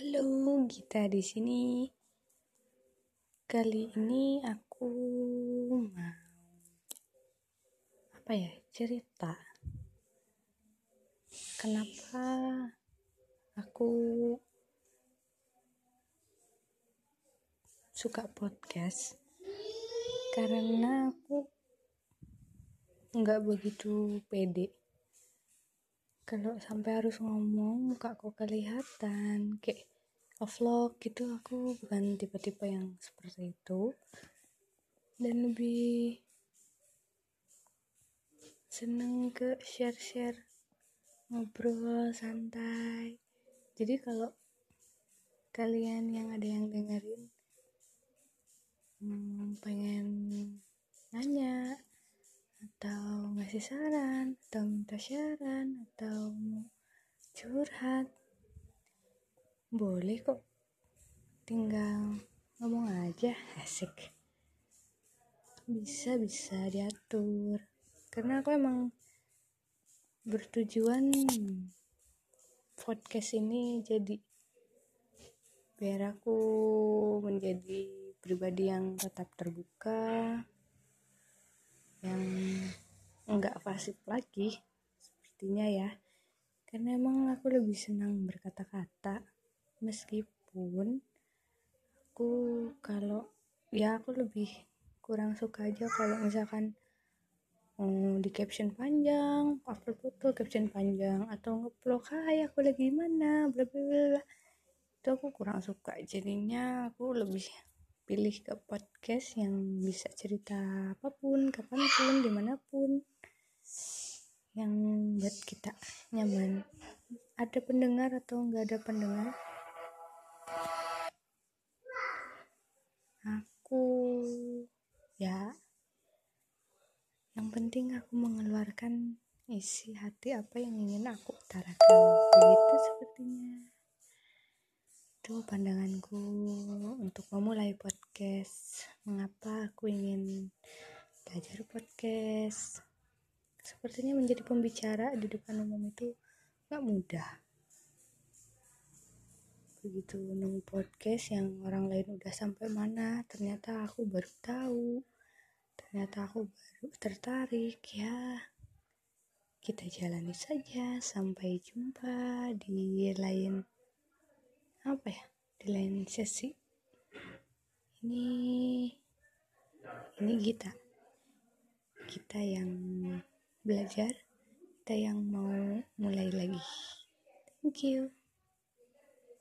Halo, Gita di sini. Kali ini aku mau apa ya? Cerita. Kenapa aku suka podcast? Karena aku nggak begitu pede kalau sampai harus ngomong muka aku kelihatan kayak vlog gitu aku bukan tipe-tipe yang seperti itu. Dan lebih seneng ke share-share ngobrol santai. Jadi kalau kalian yang ada yang dengerin hmm, pengen nanya ngasih saran atau minta saran atau curhat. Boleh kok. Tinggal ngomong aja. Asik. Bisa bisa diatur. Karena aku emang bertujuan podcast ini jadi biar aku menjadi pribadi yang tetap terbuka yang enggak fasik lagi sepertinya ya. Karena emang aku lebih senang berkata-kata. Meskipun aku kalau ya aku lebih kurang suka aja kalau misalkan um, di caption panjang upload foto caption panjang atau ngeplok hai aku lagi mana? Bla bla bla. Itu aku kurang suka. Jadinya aku lebih pilih ke podcast yang bisa cerita apa pun, kapan pun, di mana pun yang buat kita nyaman. Ada pendengar atau nggak ada pendengar? Aku ya. Yang penting aku mengeluarkan isi hati apa yang ingin aku utarakan. Begitu sepertinya. Itu pandanganku untuk memulai podcast. Mengapa aku ingin belajar podcast sepertinya menjadi pembicara di depan umum itu gak mudah. Begitu nunggu podcast yang orang lain udah sampai mana ternyata aku baru tahu. Ternyata aku baru tertarik ya. Kita jalani saja sampai jumpa di lain apa ya di lain sesi. Ini ini kita kita yang belajar kita yang mau mulai lagi. Thank you